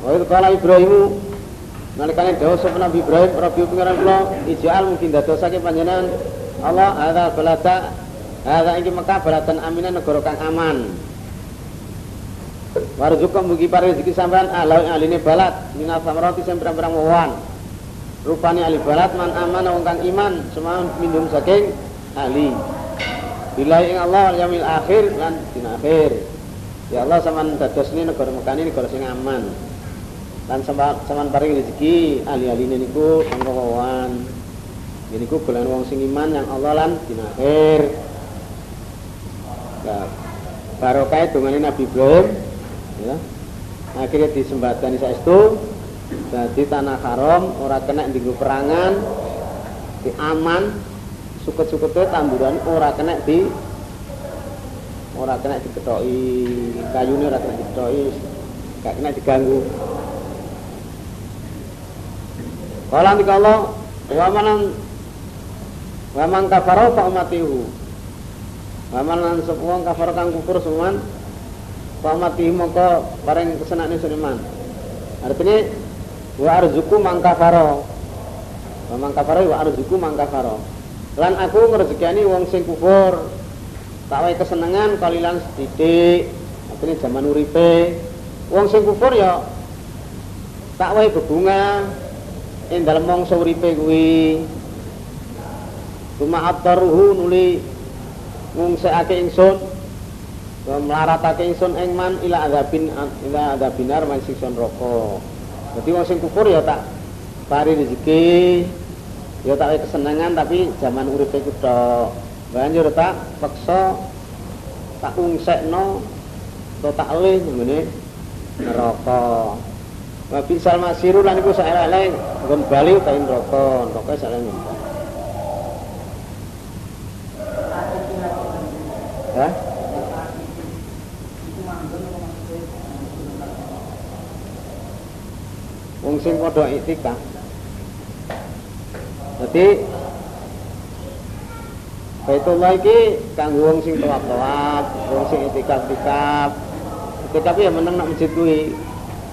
Wa kala Ibrahim nalikane dawuh sapa Nabi Ibrahim Rabbi pengiran kula ijal mungkin dadosake panjenengan Allah ada balada ada iki Mekah baladan aminan negara kang aman. Warzukum mugi pare rezeki sampean alau aline balat minal samarati sing pirang-pirang wawan. Rupane ahli balat man aman wong kang iman semua minum saking ahli. Bila ing Allah yamil akhir lan dina akhir. Ya Allah sampean dadosne negara Mekah ini negara sing aman. Lan sampean paring rezeki ahli-ahline niku wawan. Ini ku bulan wong sing iman yang Allah lan dina akhir. Nah, barokah dongane Nabi Ibrahim ya. Akhirnya disembadani saestu jadi tanah haram ora kena dienggo perangan di aman suket-sukete tamburan ora kena di ora kena diketoki kayune ora kena diketoki gak kena diganggu Kala Allah wa manan wa man kafara fa umatihu wa man lan wong kafara kang kufur semuan umatihi mongko bareng kesenane suniman artinya wa arzuku man kafara wa man kafara wa arzuku man kafara lan aku ngrezekani wong sing kufur tak wae kesenengan kalilan sedidik. Artinya zaman uripe. Wong sing kufur ya tak wae bebunga ing dalem mangsa uripe kuwi Cuma abtaruhu nuli ngungsekake ingsun melaratake ingsun ing man ila adzabin ila adzabinar man siksa neraka. Dadi wong sing kufur ya tak pari rezeki ya tak kesenangan tapi zaman uripe ku tok. Banjur tak peksa tak ungsekno atau tak leh ngene neraka. Wa bisal masiru lan iku saelek nggon bali utawi neraka, neraka saelek Hah? Wong sing padha iktikaf. Dadi Baitullah iki kanggo wong sing tawaf-tawaf, wong sing iktikaf-iktikaf. Iktikaf ya meneng nak masjid kuwi.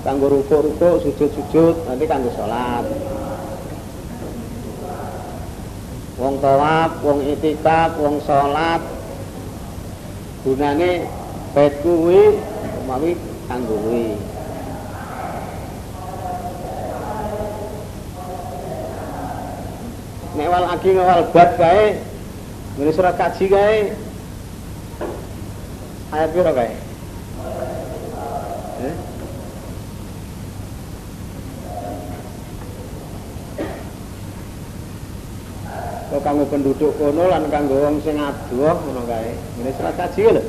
Kanggo rukuk-rukuk, sujud-sujud, nanti kanggo salat. Wong tawaf, wong iktikaf, wong salat, gunane bait kuwi umawi kanggo kuwi nek wal aki wal bat kae ngene surat kaji kae ayat piro kae eh? Kanggo penduduk kono lan kanggo wong sing adoh ngono kae. Ngene surat kaji lho.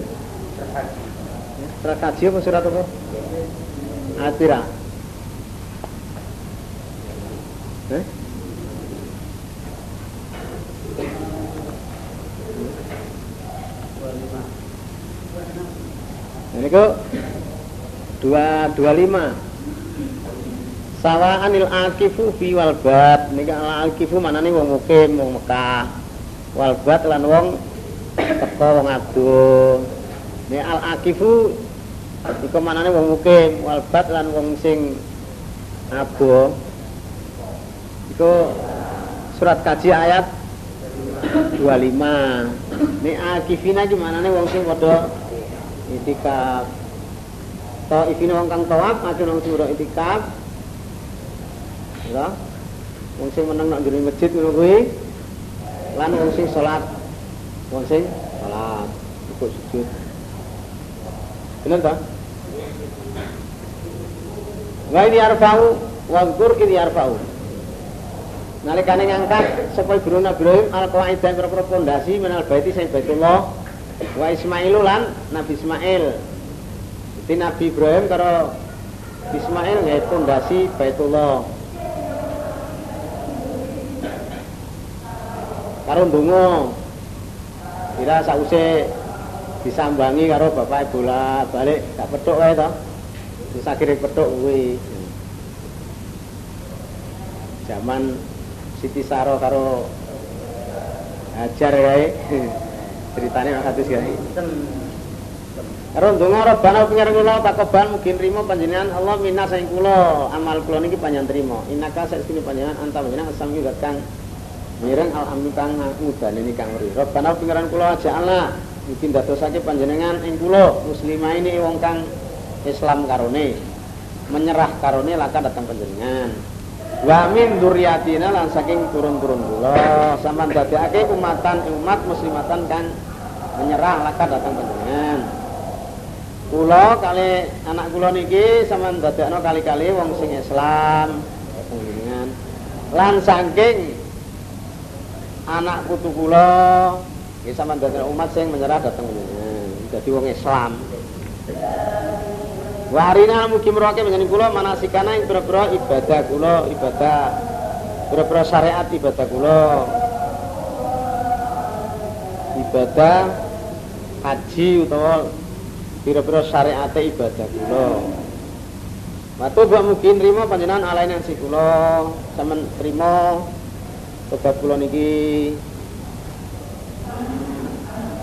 Surat kaji apa surat apa? Atira. Eh? Ini kok dua dua lima sawa anil akifu fi wal bat. Nika al akifu manane wong mukim wong Mekah. Wal lan wong teko wong ado nek al akifu iku manane wong mukim wal bat lan wong sing abo iku surat kaji ayat 25 nek akifina iki manane wong sing padha itikaf. To ifine wong kang tawaf ajeng wong sing itikaf ya wong sing meneng nak jero masjid ngono kuwi lan wong sing salat. Wong sing salat ikut sujud. Bener ta? Wa ini arfa'u wa dzkur ini arfa'u. Nalikane ngangkat sapa Ibrahim Ibrahim al qawaidan pira pondasi menal baiti sing Baitullah wa Ismailu lan Nabi Ismail. Jadi Nabi Ibrahim karo Ismail nggih pondasi Baitullah karo ndonga. Kira sause disambangi karo bapak bola balik gak petuk wae to. Wis akhire petuk kuwi. Zaman Siti Saro karo Hajar kae ceritane nek kados kae. Karo donga Rabbana pengiran kula takobal mugi nrimo panjenengan Allah minna saing kula. Amal kula niki panjenengan trimo. Innaka saestune panjenengan anta panjenengan zat kang mireng alhamdulillah kang ngudane ini kang uri. Rabbana pengiran kula ja'alna mugi dadosake panjenengan ing kula muslimah ini wong kang Islam karone menyerah karone laka datang panjenengan. Wa min dzurriyyatina lan saking turun-turun kula sampean dadekake umatan umat muslimatan kang menyerah laka datang panjenengan. Kula kali anak kula niki sampean dadekno kali-kali wong sing Islam panjenengan. Lan saking anak putu kula nggih sampean dadekno umat sing menyerah dateng. Dadi wong Islam. Warina mugi merake panjenengan kula manasikana ing pira-pira ibadah kula, ibadah pira-pira syariat ibadah kula. Ibadah haji utawa pira-pira syariat ibadah kula. Matu mbok mugi nrimo panjenengan alaine si kula, sampean trimo tobat kula niki.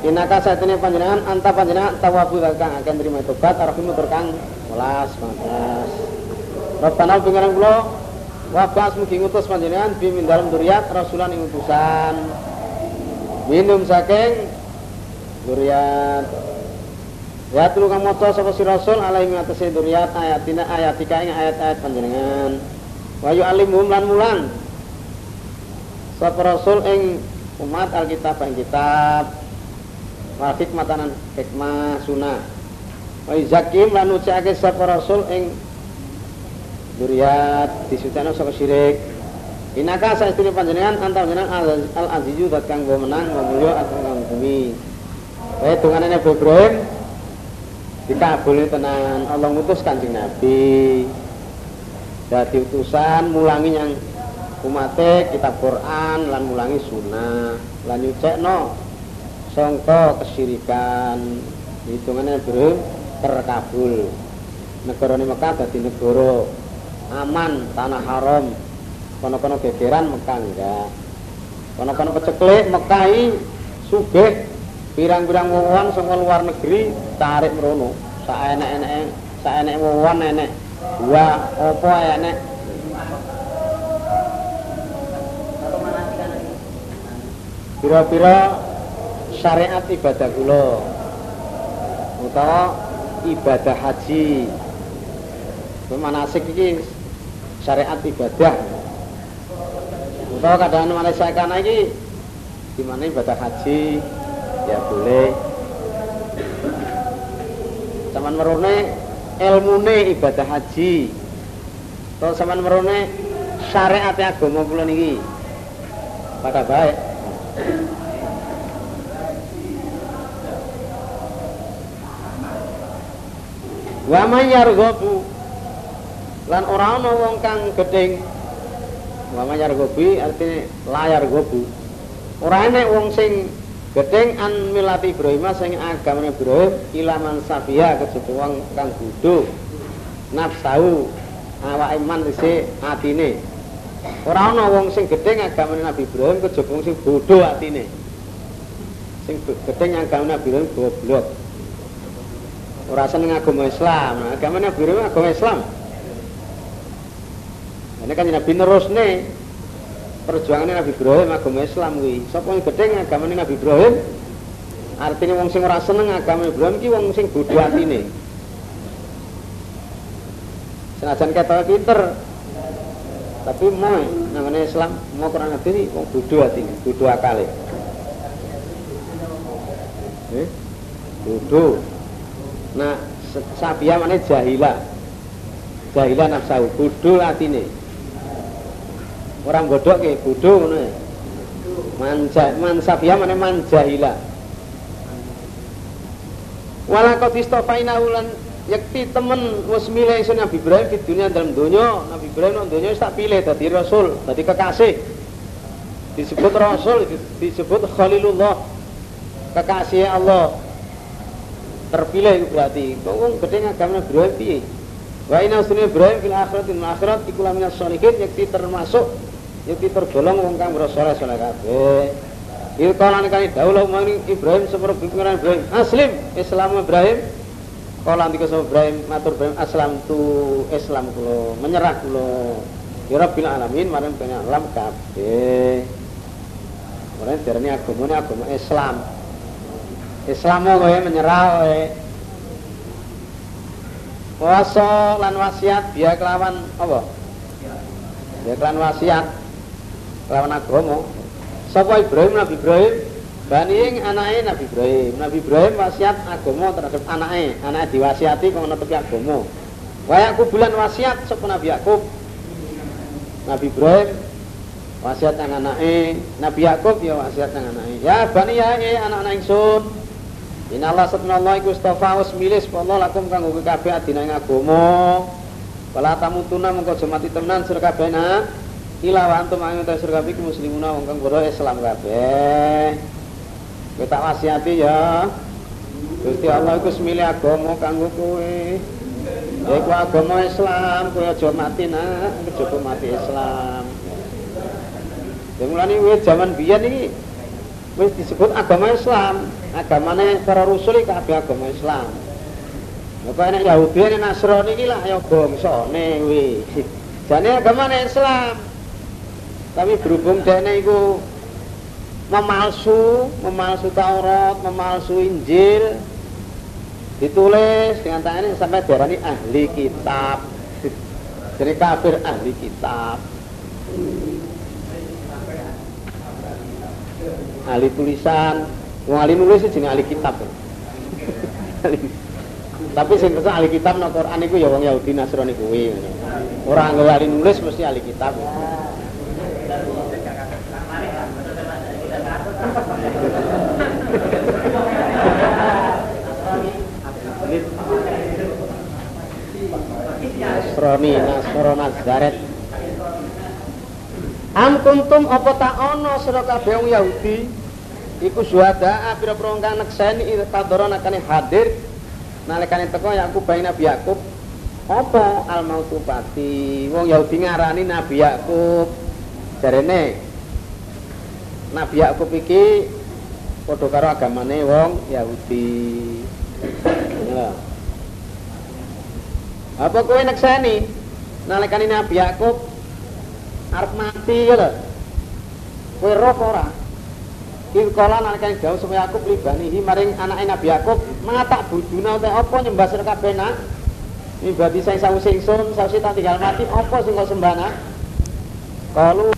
Inaka satene panjenengan anta panjenengan tawabu kang akan terima tobat arahim tur kang welas mantas. Rabbana pengiran kula wa bas mugi ngutus panjenengan bi min dalem duriat rasulan ing utusan. Minum saking duriat Ya tulu kang maca sapa si Rasul alaihi ngatasi duriyat ayatina ayatika ing ayat-ayat panjenengan. Wa yu'allimuhum lan mulang. Sapa Rasul ing umat Alkitab ing kitab. Wa hikmatanan hikmah sunah. Wa zakim lan ucake sapa Rasul ing duriyat disucana sapa syirik. Inaka saestune panjenengan antar panjenengan al-azizu zat kang menang wa mulya atau kang bumi. Wae dungane Ibrahim dikabuli tenan Allah ngutus kanjeng Nabi jadi utusan mulangi yang umate kitab Quran lan mulangi sunnah. Lan no songko kesirikan hitungannya bro terkabul. Negara ini Mekah jadi negara aman tanah haram. Kono-kono gegeran Mekah enggak. Kono-kono keceklik Mekah sugih. Pirang-pirang wong saka luar negeri tarik merono. Saenek-eneke saenek wong enek wa apa enek pira-pira syariat ibadah kula. Utawa ibadah haji. Manasik iki? Syariat ibadah. Utawa kadang Malaysia kana iki gimana ibadah haji? Ya boleh. Zaman merone ilmune ibadah haji. Atau zaman merone syariat agama kula niki pada baik wa man yarghabu. Lan ora ana wong kang gedeng wa man yarghabi artine layar gobu ora enek wong sing Gedeng an milati Ibrahim sing agama Ibrahim ilaman sabia kejaba wong kang bodho. Nafsu awake man isi atine. Ora ana wong sing gedeng agama Nabi Ibrahim kejaba wong sing bodho atine. Sing gedeng agama Nabi Ibrahim goblok. Ora seneng agama Islam. Agama Nabi Ibrahim agama Islam. Ini kan Nabi nerusne perjuangannya Nabi Ibrahim agama Islam kuwi. Sapa sing gedeng agamane Nabi Ibrahim? Artinya wong sing ora seneng agama Ibrahim ki wong sing bodho atine. Senajan ketok pinter, tapi mau namanya Islam mau kurang lebih wong bodho atine, bodho akale. Eh? Bodho. Nah, sabia mana jahila. Jahila nafsu, bodho atine orang bodoh ke bodoh ngono ya manja mansafia mana manjahila wala qad istafaina ulan yakti temen wis milih isun Nabi Ibrahim di dunia dalam dunia Nabi Ibrahim nang dunia tak pilih dadi rasul dadi kekasih. Disebut rasul disebut khalilullah. Kekasih Allah. Terpilih berarti. Wong gedhe agama Ibrahim piye? Wa inna sunni Ibrahim fil akhirat fil akhirat iku minas sholihin yakti termasuk Yaitu tergolong wong kang bersoleh soleh kabeh. Irkala nikani dawuh mani Ibrahim sepuro pikiran Ibrahim. Aslim Islam Ibrahim. Kala ndika sapa Ibrahim matur Ibrahim aslam tu Islam kula menyerah kula. Ya Rabbil alamin marang pengen alam kabeh. Ora darani agamane agama Islam. Islam kowe menyerah kowe. Puasa lan wasiat biya kelawan apa? Biya kelawan wasiat kelawan agama. Sapa Ibrahim Nabi Ibrahim Bani anake Nabi Ibrahim. Nabi Ibrahim wasiat agama terhadap anake, anake diwasiati kok ana tepi agama. Wa bulan wasiat sapa Nabi Yakub. Nabi Ibrahim wasiat nang anake, Nabi Yakub ya wasiat nang anake. Ya bani ya e anak-anak ingsun. Inna Allah subhanahu iku istafa wis milih Allah lakum kanggo kabeh adina ing agama. Wala tamutuna mengko aja mati tenan sira kabeh Ila wa antum ayu ta kabeh muslimuna wong kang Islam kabeh. Kowe tak wasiati ya. Gusti Allah iku semilih agama kanggo kowe. Ya iku agama Islam, kowe aja mati nak, aja mati Islam. Ya mulane wis zaman biyen iki wis disebut agama Islam. Agamane para rasul iki kabeh agama Islam. Apa enak Yahudi ini Nasrani iki lah ya bangsane kuwi. Jane agamane Islam. Tapi berhubung dene iku memalsu, memalsu Taurat, memalsu Injil, ditulis dengan tangan ini sampai darani ahli kitab. Jadi kafir ahli kitab. Ahli tulisan, wong ahli nulis jenenge ahli kitab. Tapi sing ahli kitab nang Quran iku ya wong Yahudi Nasrani kuwi. Ora ahli nulis mesti ahli kitab. Nasrani Nasro Nazaret Am kuntum apa tak ono sira kabeh Yahudi? Iku suhada pira-pira kang nekseni kadoro nakane hadir. Nalikane teko Yakub bayi Nabi Yakub. Apa al mautu wong Yahudi ngarani Nabi Yakub. Jarene Nabi Yakub iki padha karo agamane wong Yahudi. Ya. Apa kowe nekseni nalikane Nabi Yakub arep mati ya lho. Kowe roh ora? Iki kala nalikane dawuh sama Yakub libanihi maring anake Nabi Yakub matak buduna utawa apa nyembah sira kabeh nak. Ini berarti saya sawise ingsun, sawise tak tinggal mati apa sing kok sembah nak? Kalau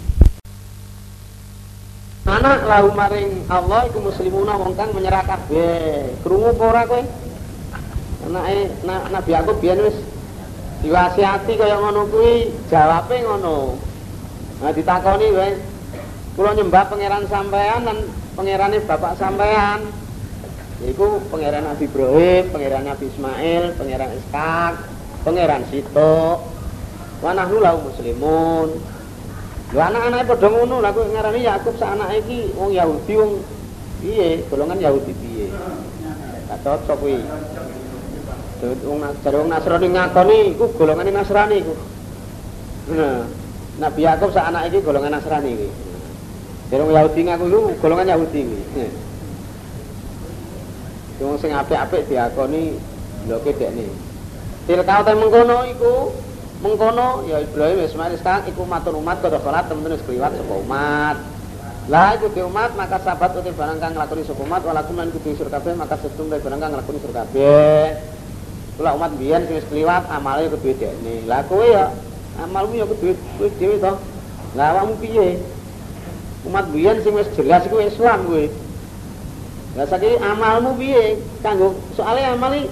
anak lahu maring Allah iku muslimuna wong kang menyerah kabeh. Krungu apa ora kowe? Anake na, Nabi aku biyen wis diwasiati kaya ngono kuwi, jawabe ngono. Nah ditakoni kowe, kula nyembah pangeran sampean lan pangerane bapak sampean. Yaiku pangeran Nabi Ibrahim, pangeran Nabi Ismail, pangeran Ishak, pangeran Sito. Wa nahnu muslimun. Lho anak-anake padha ngono, lha kok ngarani Yakub sak anake wong Yahudi wong piye? Golongan Yahudi piye? Gak cocok kuwi. Jare wong Nasrani ngakoni iku golongane Nasrani iku. Nah, Nabi Yakub sak anak iki golongan Nasrani iki. Jare wong Yahudi ngaku iku golongan Yahudi iki. Wong sing apik-apik diakoni loke dekne. Tilkau te mengkono iku mengkono ya Ibrahim Ismail Ishak iku matur umat kada salat temen wis kliwat sapa umat lah iku di umat maka sahabat uti barang kang nglakoni sapa umat walakum lan kudu sur kabeh maka setum barang kang nglakoni sur kabeh kula umat biyen wis kliwat amale kudu dekne. Lah kowe ya amalmu ya kudu kowe dhewe to. Lah awakmu piye? Umat biyen sing wis jelas iku Islam kowe. Lah saiki amalmu piye? Kanggo soalé amali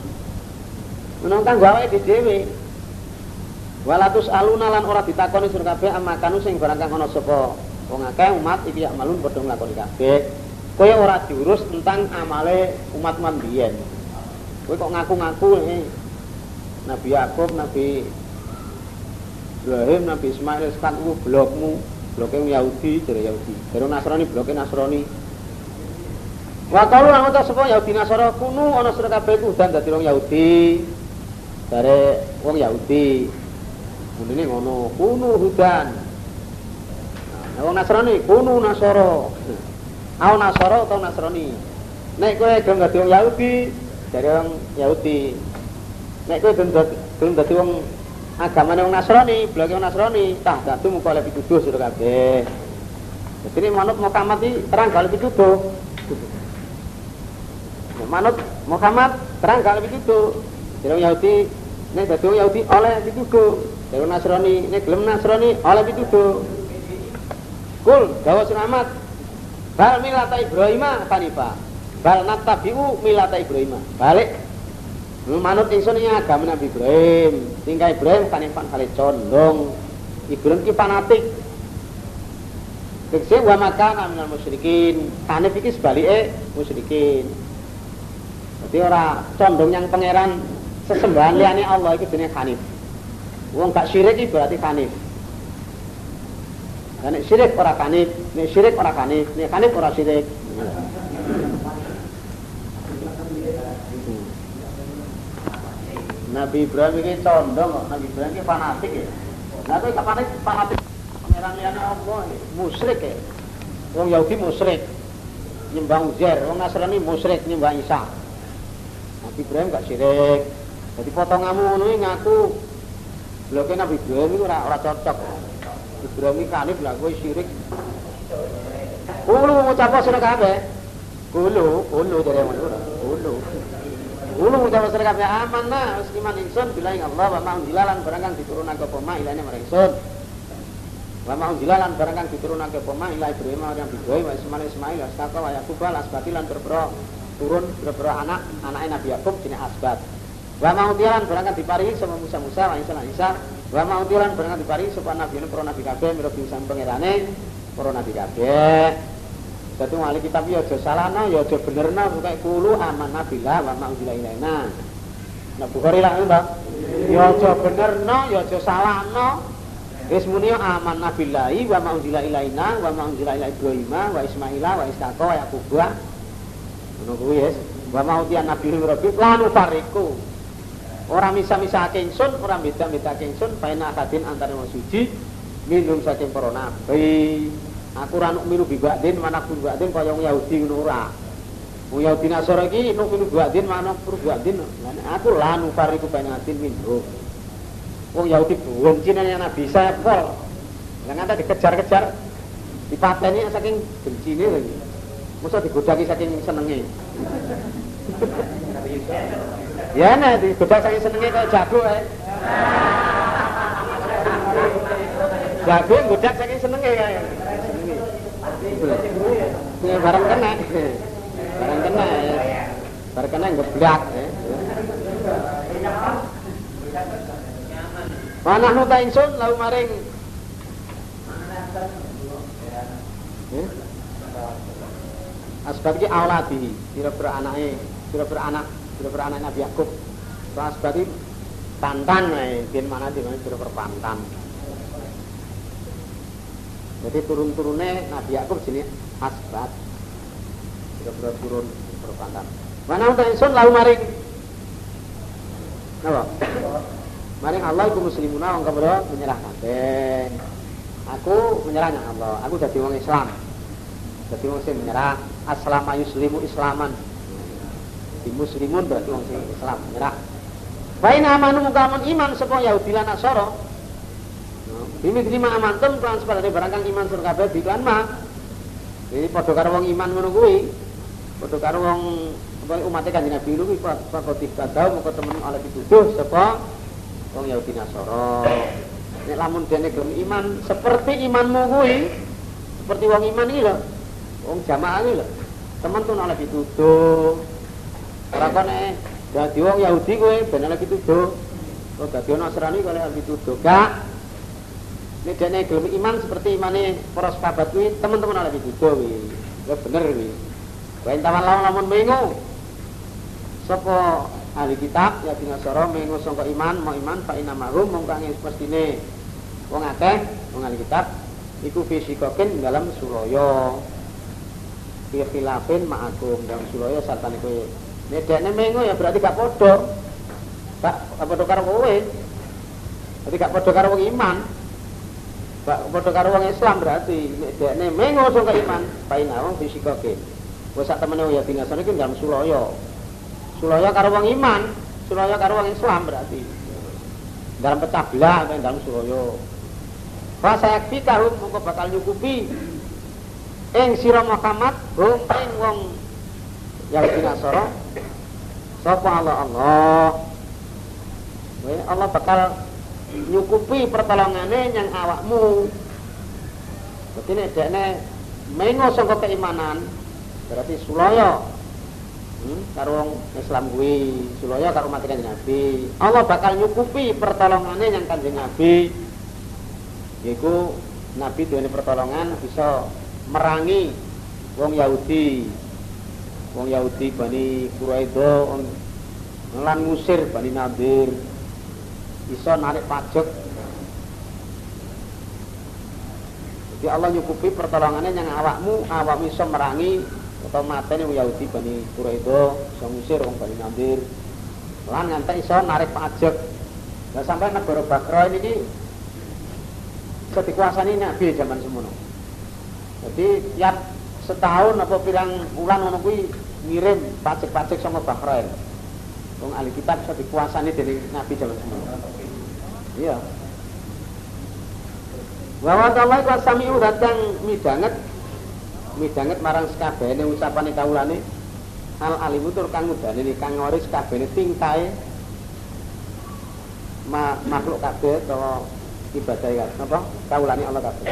menang kanggo awake dhewe. Walatus aluna lan ora ditakoni sur kabeh amakanu sing barang kang ana sapa wong akeh umat iki ya malun padha nglakoni kabeh. Kowe ora diurus tentang amale umat-umat biyen. Kowe kok ngaku-ngaku eh. Nabi Yakub, Nabi Ibrahim, Nabi Ismail sekat ku blokmu, bloke Yahudi, jare Yahudi. Jare Nasrani bloke Nasrani. Wa kalu lan uta sapa Yahudi Nasara kunu ana sira kabeh ku dan dadi wong Yahudi. Jare wong Yahudi. Mundine ngono, kunu hudan. Nah, wong Nasrani kunu Nasara. au nasara atau nasrani nek kowe gelem dadi wong Yahudi dari wong Yahudi. Nek kowe gelem dadi wong agamane wong Nasrani bloke wong Nasrani tah dadu muka oleh pituduh sudah kabeh. Jadi manut Muhammad iki terang kalau pituduh. Manut Muhammad terang kalau pituduh. Jadi wong Yahudi nek dadi wong Yahudi oleh pituduh. Dari wong Nasrani nek gelem Nasrani oleh pituduh. Kul dawa Muhammad Bal milata Ibrahim Hanifah. Bal natabiu milata Ibrahim. Balik manut ingsun ing agama Nabi Ibrahim. Tingkah Ibrahim kanifan kali condong. Ibrahim ki fanatik. Tekse wa makana minal musyrikin. Hanif iki sebalike musyrikin. Jadi ora condong yang pangeran sesembahan liyane Allah itu jenenge Hanif. Wong gak syirik iki berarti Hanif. Nah, nek syirik ora kanif, nek syirik ora kanif, nek kanif ora syirik. Nabi Ibrahim ini condong Nabi Ibrahim ini fanatik ya. Nah, itu fanatik, fanatik pangeran liyane Allah ini, musyrik ya. Wong Yahudi musyrik, nyembah Uzair, wong Nasrani musyrik nyembah Isa. Nabi Ibrahim gak syirik. Jadi potonganmu ngono ngaku Lho Nabi Ibrahim itu ora ora cocok. Ibrahim kanif lah kowe syirik. Kulo ngucap sira kabeh. Kulo, kulo dari ngono. Kulo. Kulo ngucap sira kabeh aman nah wis iman ingsun billahi Allah wa ma'un jilalan barang kang diturunake apa mak ilane marang ingsun. Wa ma'un jilalan barang kang diturunake apa mak ila Ibrahim marang Ibrahim wa Ismail Ismail wa Isaka wa Yakub wa asbatilan berbro turun berbro anak anake Nabi Yakub jenenge asbat. Wa ma'un jilalan barang kang diparingi sama Musa Musa wa Isa Isa Wa ma'utilan barang dipari supaya nabi ini para nabi kabeh mira bisa pangerane para nabi kabeh. Dadi wali kitab ya aja salahno ya aja benerno pokoke kulo aman nabilah wa ma'utila ilaina. Nah Bukhari lah Mbak. Ya aja benerno ya aja salahno. Wis muni aman nabillahi wa ma'utila ilaina wa ma'utila ila Ibrahim wa Ismaila wa Ishaqa wa Yaqub. Ngono kuwi wis. Wa ma'utian nabi rabbi lan fariku. Orang misa-misa ingsun, orang beda-beda ingsun, paina akadin antara suci minum saking para nabi. Aku ora nuk minum bibadin, mana pun bibadin kaya wong Yahudi ngono ora. Wong Yahudi Nasara iki nuk minum bibadin, mana pun bibadin. Aku lanu fariku paina adin minum. Wong Yahudi benci nang Nabi saya pol. Lah ngata dikejar-kejar dipateni saking bencine lagi. Masa digodaki saking senenge. Ya nah, di bedak saya senengnya kayak jago eh. Jago bedak saya senengnya kayak. Ini barang kena. Barang kena ya. Barang kena ngeblak ya. Mana nuta insun lau maring Asbab ki auladi, kira-kira anake, kira-kira kira-kira Nabi Yakub. Asbab pantan bin mana di kira-kira pantan. Jadi turun-turunnya Nabi Yakub sini asbat. Kira-kira turun berpantan. Mana uta insun lau maring Napa? Maring Allah iku muslimuna wong kabeh menyerah kabeh. Aku menyerahnya Allah. Aku jadi wong Islam. Jadi wong sing menyerah aslama yuslimu islaman. Di muslimun berarti wong sing Islam menyerah. Fa in amanu mukamun iman sapa Yahudi lan Nasara. Bimi terima amantum kan sepadane barang kang iman sur kabeh biklan mah. Jadi padha karo wong iman ngono kuwi. Padha karo wong umatnya kanjeng Nabi lu kuwi pakoti kadau muka temen oleh dituduh sapa wong Yahudi Nasara. Nek lamun dene gelem iman seperti imanmu kuwi, seperti wong iman iki lho. Wong jamaah iki lho. Temen tuh oleh dituduh. Ora kene dadi wong Yahudi kowe ben oleh dituduh. Kok dadi Nasrani kok oleh dituduh. Gak. Dene gelem iman seperti imane para sahabat kuwi, teman-teman oleh dituduh kuwi. Ya bener kuwi. Wain taman lawan lamun mengu. Sapa ahli kitab ya dinasara mengu sangka iman mau iman fa inna mahum mung kang mestine wong akeh wong ahli kitab iku fisikokin dalam suraya fi ma'akum dalam suraya sartane kowe nek dekne mengu ya berarti gak padha gak padha karo kowe berarti gak padha karo wong iman padha karo wong Islam berarti dekne mengo sing iman paina wong fisikoke wis sak temene ya dinasane iki dalam sulaya sulaya karo wong iman sulaya karo wong Islam berarti. Dalam pecah belah atau dalam sulaya Fa sayakfikahum mongko bakal nyukupi. Ing sira Muhammad hum ing wong Yahudi Nasara sapa Allah? Allah. Allah bakal nyukupi pertolongane yang awakmu. Berarti nek dekne mengo saka keimanan berarti sulaya hmm, karo Islam sulaya karo mati kanjeng Nabi Allah bakal nyukupi pertolongane yang kanjeng Nabi. Yaiku Nabi duweni pertolongan bisa merangi wong Yahudi. Wong Yahudi Bani Quraidah lan ngusir Bani Nadir bisa narik pajak. Jadi Allah nyukupi pertolongannya yang awakmu awakmu bisa merangi atau matanya Yahudi Bani Quraidah bisa ngusir orang Bani Nadir. Lan ngantek iso narik pajak. Dan sampai negara Bakra ini bisa dikuasani Nabi zaman semono. Jadi tiap setahun apa pirang bulan ngono ngirim pajak-pajak sama Bahrain. Wong ahli kitab bisa dikuasani dari Nabi zaman semono. Iya. Wa Allah iku samiu datang midanget midanget marang sekabehane ucapane kawulane al alimu tur kang mudane ni kang ngori sekabehane tingkae ma, makhluk kabeh utawa ibadah ya napa kawulane Allah kabeh.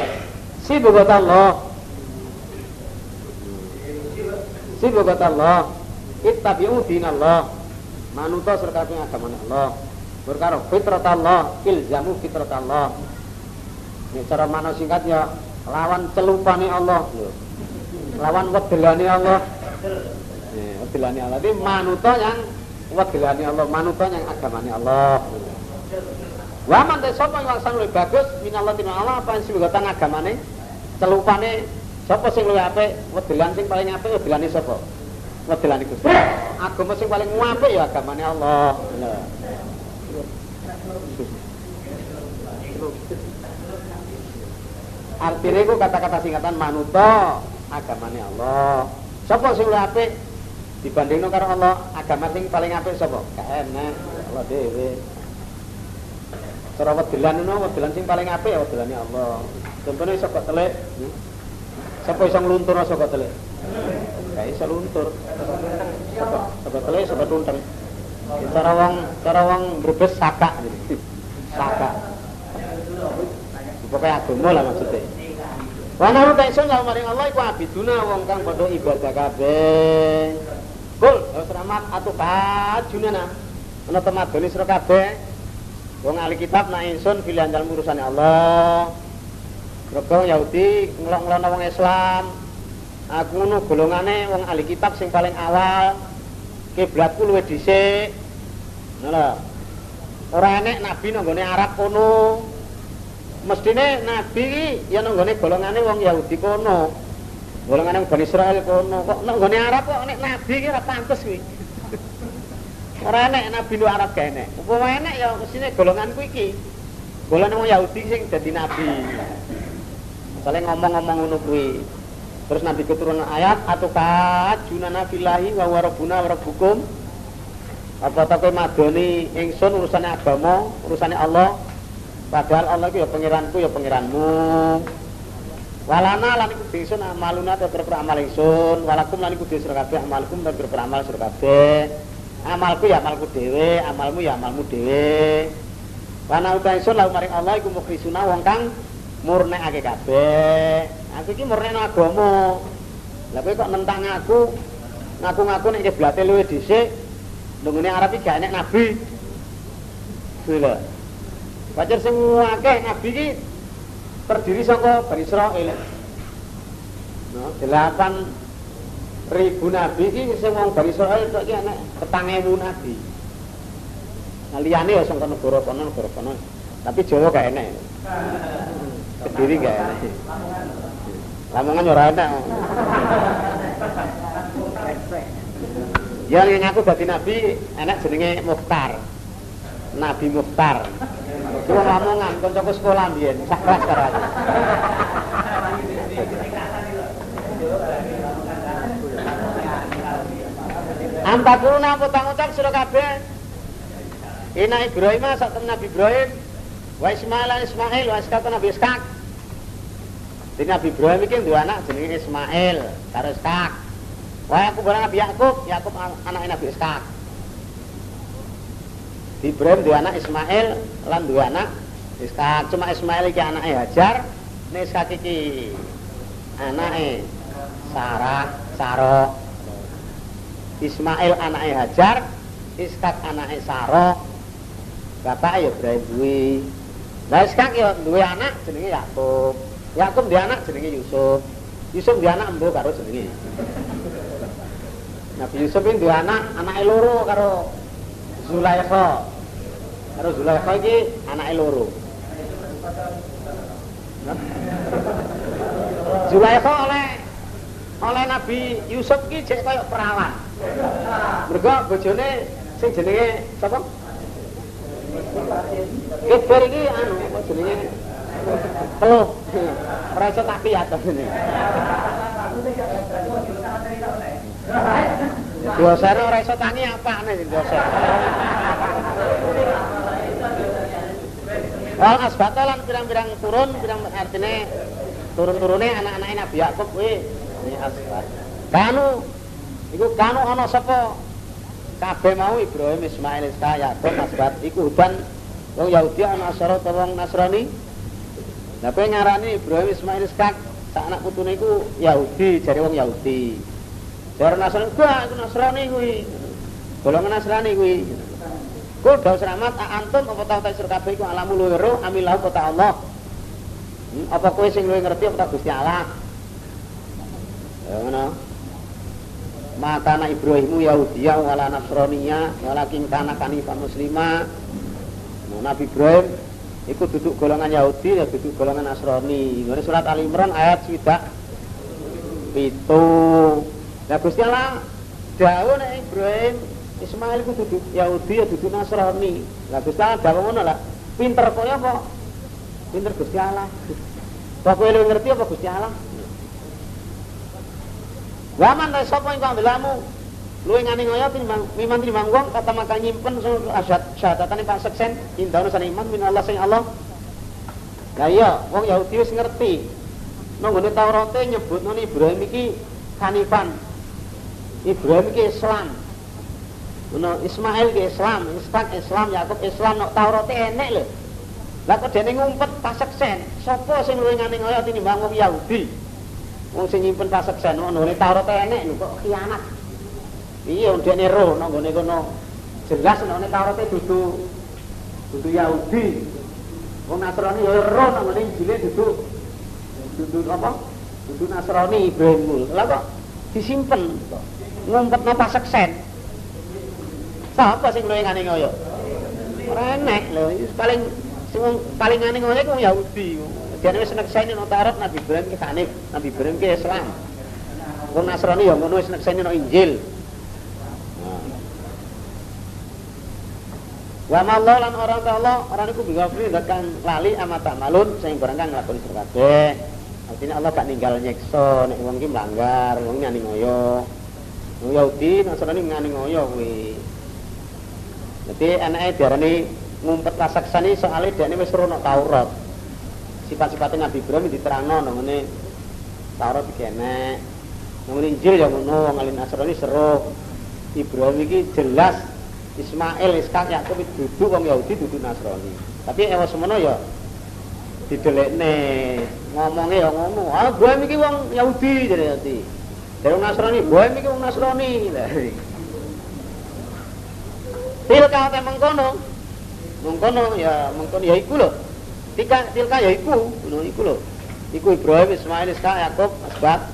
Si bogot Allah. Si bogot Allah. Ittabi'u dinallah manuta serkati agama Allah berkaro fitrat Allah ilzamu fitrat Allah ini cara mana singkatnya lawan celupani Allah. Lawan wedelani Allah. Ini wedelani Allah. Ini manuta yang wedelani Allah manuta yang agamani Allah. Waman teh sapa yang sang luwih bagus? Minallah tina Allah apa sing gotan agamane? Celupane sapa sing luwih apik? Wedelan sing paling apik wedelane sapa? Wedelane Gusti. Agama sing paling apik ya agamane Allah. Artinya itu kata-kata singkatan manuto agamane Allah. Sapa sing luwih apik dibandingno karo Allah, agama sing paling apik sapa? Kaene Allah dhewe. Cara wedelan ngono, wedelan sing paling apik ya wedelane Allah. Contohnya saka telik. Sapa iso ngluntur saka telik? Gak iso luntur. Saka telik saka tunteng. Cara wong cara wong brebes saka gitu. Saka. Pokoknya agama lah maksudnya. Wa nahu ta'sun lalu maring Allah iku abiduna wong kang padha ibadah kabeh. Kul, wis rahmat atu kajunana. Ana temadoni sira kabeh. Wong ahli kitab nak insun pilihan dalam urusan Allah. Mergo Yahudi ngelok-ngelokno wong Islam. Aku ngono golongane wong ahli kitab sing paling awal. Kiblatku luwih dhisik. Ngono Ora enek nabi nang Arab kono. Mestine nabi iki ya nang golongane wong Yahudi kono. Golongane wong Israel kono. Kok nang Arab kok nek nabi iki ora pantes kuwi. Ora enek nabi lu Arab gak enek. Upama enek ya mestine golonganku iki. Golongan wong Yahudi sing dadi nabi. Soale ngomong-ngomong ngono kuwi. Terus Nabi keturunan ayat atau kajunana filahi wa warabuna warabukum apa tak madoni ingsun urusannya agama, urusannya Allah. Padahal Allah itu ya pengiranku ya pengiranmu. Walana lan iku amaluna ta amal ingsun, walakum lan iku sira kabeh amalkum ta amal sira kabeh. Amalku ya amalku dhewe, amalmu ya amalmu dhewe. Wana uta ingsun lalu maring Allah iku mukhlisuna wong kang murnekake kabeh. Aku iki murnekno agama. Kowe kok nentang aku, ngaku-ngaku nek kiblate luwih dhisik, Nungune Arab iki gak enek nabi. Lho. Wajar sing akeh nabi iki terdiri saka Bani Israil. Nah, delapan ribu nabi iki sing wong Bani Israil tok iki enek petang ewu nabi. Nah, ya sing negara kono negara kono. Tapi Jawa gak enek. Kediri gak enek. Lamongan ora enek. Yang ngaku dadi nabi enak jenenge Mukhtar. Nabi Mukhtar. Cuma ngomongan kancaku sekolah biyen, sak kelas karo aku. Ampat kuruna potang ucap sira kabeh. Ina Ibrahim sak Nabi Ibrahim. Wa Ismail Ismail wa Ishaq Nabi Ishaq. Di Nabi Ibrahim iki duwe anak jenenge Ismail karo Ishaq. Wa aku barang Nabi Yakub, Yakub anake Nabi Ishaq. Ibrahim duwe anak Ismail lan duwe anak Ishaq. Cuma Ismail iki anake Hajar, nek Ishaq iki anake Sarah, Sarah. Ismail anake Hajar, Ishak anake Sarah. Bapak ya Ibrahim duwe. Lah Ishak ya duwe anak jenenge Yakub. Yakub duwe anak jenenge Yusuf. Yusuf duwe anak embo karo jenenge. Nabi Yusuf ini duwe anak, anake loro karo Zulaikha. Karo Zulaikha iki anake loro. Zulaikha oleh oleh Nabi Yusuf ki jek kaya perawan. Mergo bojone sing jenenge sapa? Keber iki anu jenenge? Peluh. Ora iso tak piat ngene. Dosane ora iso tangi apane sing dosa. Wal asbata lan pirang-pirang turun, pirang artine turun-turune anak-anake Nabi Yakub kuwi ini asbat. Kanu iku kanu ana sapa kabeh mau Ibrahim Ismail Isa Yakub asbat iku huban wong Yahudi ana asara ta wong Nasrani. Lah kowe ngarani Ibrahim Ismail Isa sak anak putune iku Yahudi jare wong Yahudi. Jare Nasrani gua iku Nasrani kuwi. Golongan Nasrani kuwi. Kul daus rahmat antum apa tau tasir kabeh iku alamu luwero amilahu kota Allah. Hmm, apa kowe sing luwih ngerti apa Gusti Allah? Ya ngono. Anak Ibrahimu Yahudiya wala Nasraniya walakin kana kanifah muslima. Nah, Nabi Ibrahim ikut duduk golongan Yahudi ya duduk golongan Nasrani. Ini surat Al Imran ayat swidak itu. Nah Gusti Allah dawuh nek Ibrahim Ismail itu duduk Yahudi ya duduk Nasrani. Lah Gusti Allah dawuh ngono lah. Pinter kaya apa? Pinter Gusti Allah. Kok kowe ngerti apa Gusti Allah? Waman sapa ingkang belamu luwe ngani ngoyo timbang miman timbang wong kata maka nyimpen asyad syahadatane Pak Seksen indauna san iman min Allah Allah. Lah iya, wong Yahudi wis ngerti. Ngene Taurate nyebutno Ibrahim iki Hanifan. Ibrahim iki Islam. Ono Ismail ki Islam, Ishak Islam, Yakub Islam, nek Taurate enek lho. Lah kok dene ngumpet Pak Seksen, sapa sing luwe ngani ngoyo tinimbang wong Yahudi? Wong sing nyimpen paseksan ngono ne Taurat enek lho kok khianat. Iya ndekne roh nang gone kono. Jelas nek Taurat dudu dudu Yahudi. Wong Nasrani ya roh nang gone Injil dudu dudu apa? Dudu Nasrani Ibrahim. Lah kok disimpen ngumpetno paseksan. Sapa sing luwih ngene ngoyo? Ora enek lho, paling sing paling ngene ngoyo ku Yahudi. Dene wis nekseni nang Taurat Nabi Ibrahim ki Hanif, Nabi Ibrahim ki Islam. Wong Nasrani ya ngono wis nekseni nang Injil. Wa mallah lan orang ta Allah, orang iku bigafri kan lali amata malun sing barang kang nglakoni sira kabeh. Artinya Allah gak ninggal nyekso nek wong ki melanggar, wong nyani ngoyo. Wong Yahudi Nasrani ngani ngoyo kuwi. Dadi anake diarani ngumpet kasaksane soalnya dia ini wis rono Taurat. sifat-sifatnya Nabi Ibrahim diterangno namanya Taurat dikene namanya Injil yang ngono wong alin Nasrani seru Ibrahim ini jelas Ismail, Ishak, Yakub duduk wong Yahudi duduk Nasrani. Tapi ewa semono ya didelekne ngomongnya ya ngono. Ah Ibrahim ini wong Yahudi jadi nanti. Dari Nasrani Ibrahim ini wong Nasrani tilka te mengkono? Mengkono ya mengkono ya iku lho. Tika tilka ya iku, ngono iku lho. Iku Ibrahim, Ismail, Ishak, Yakub, Asbat.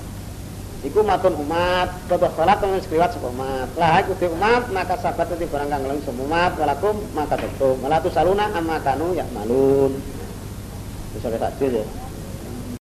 Iku matun umat, toto salat temen skriwat sapa umat. Lah iku di umat maka sahabat itu barang kang ngeleng semua umat walakum maka. Malah tu saluna amma kanu ya malun. Bisa kita ya.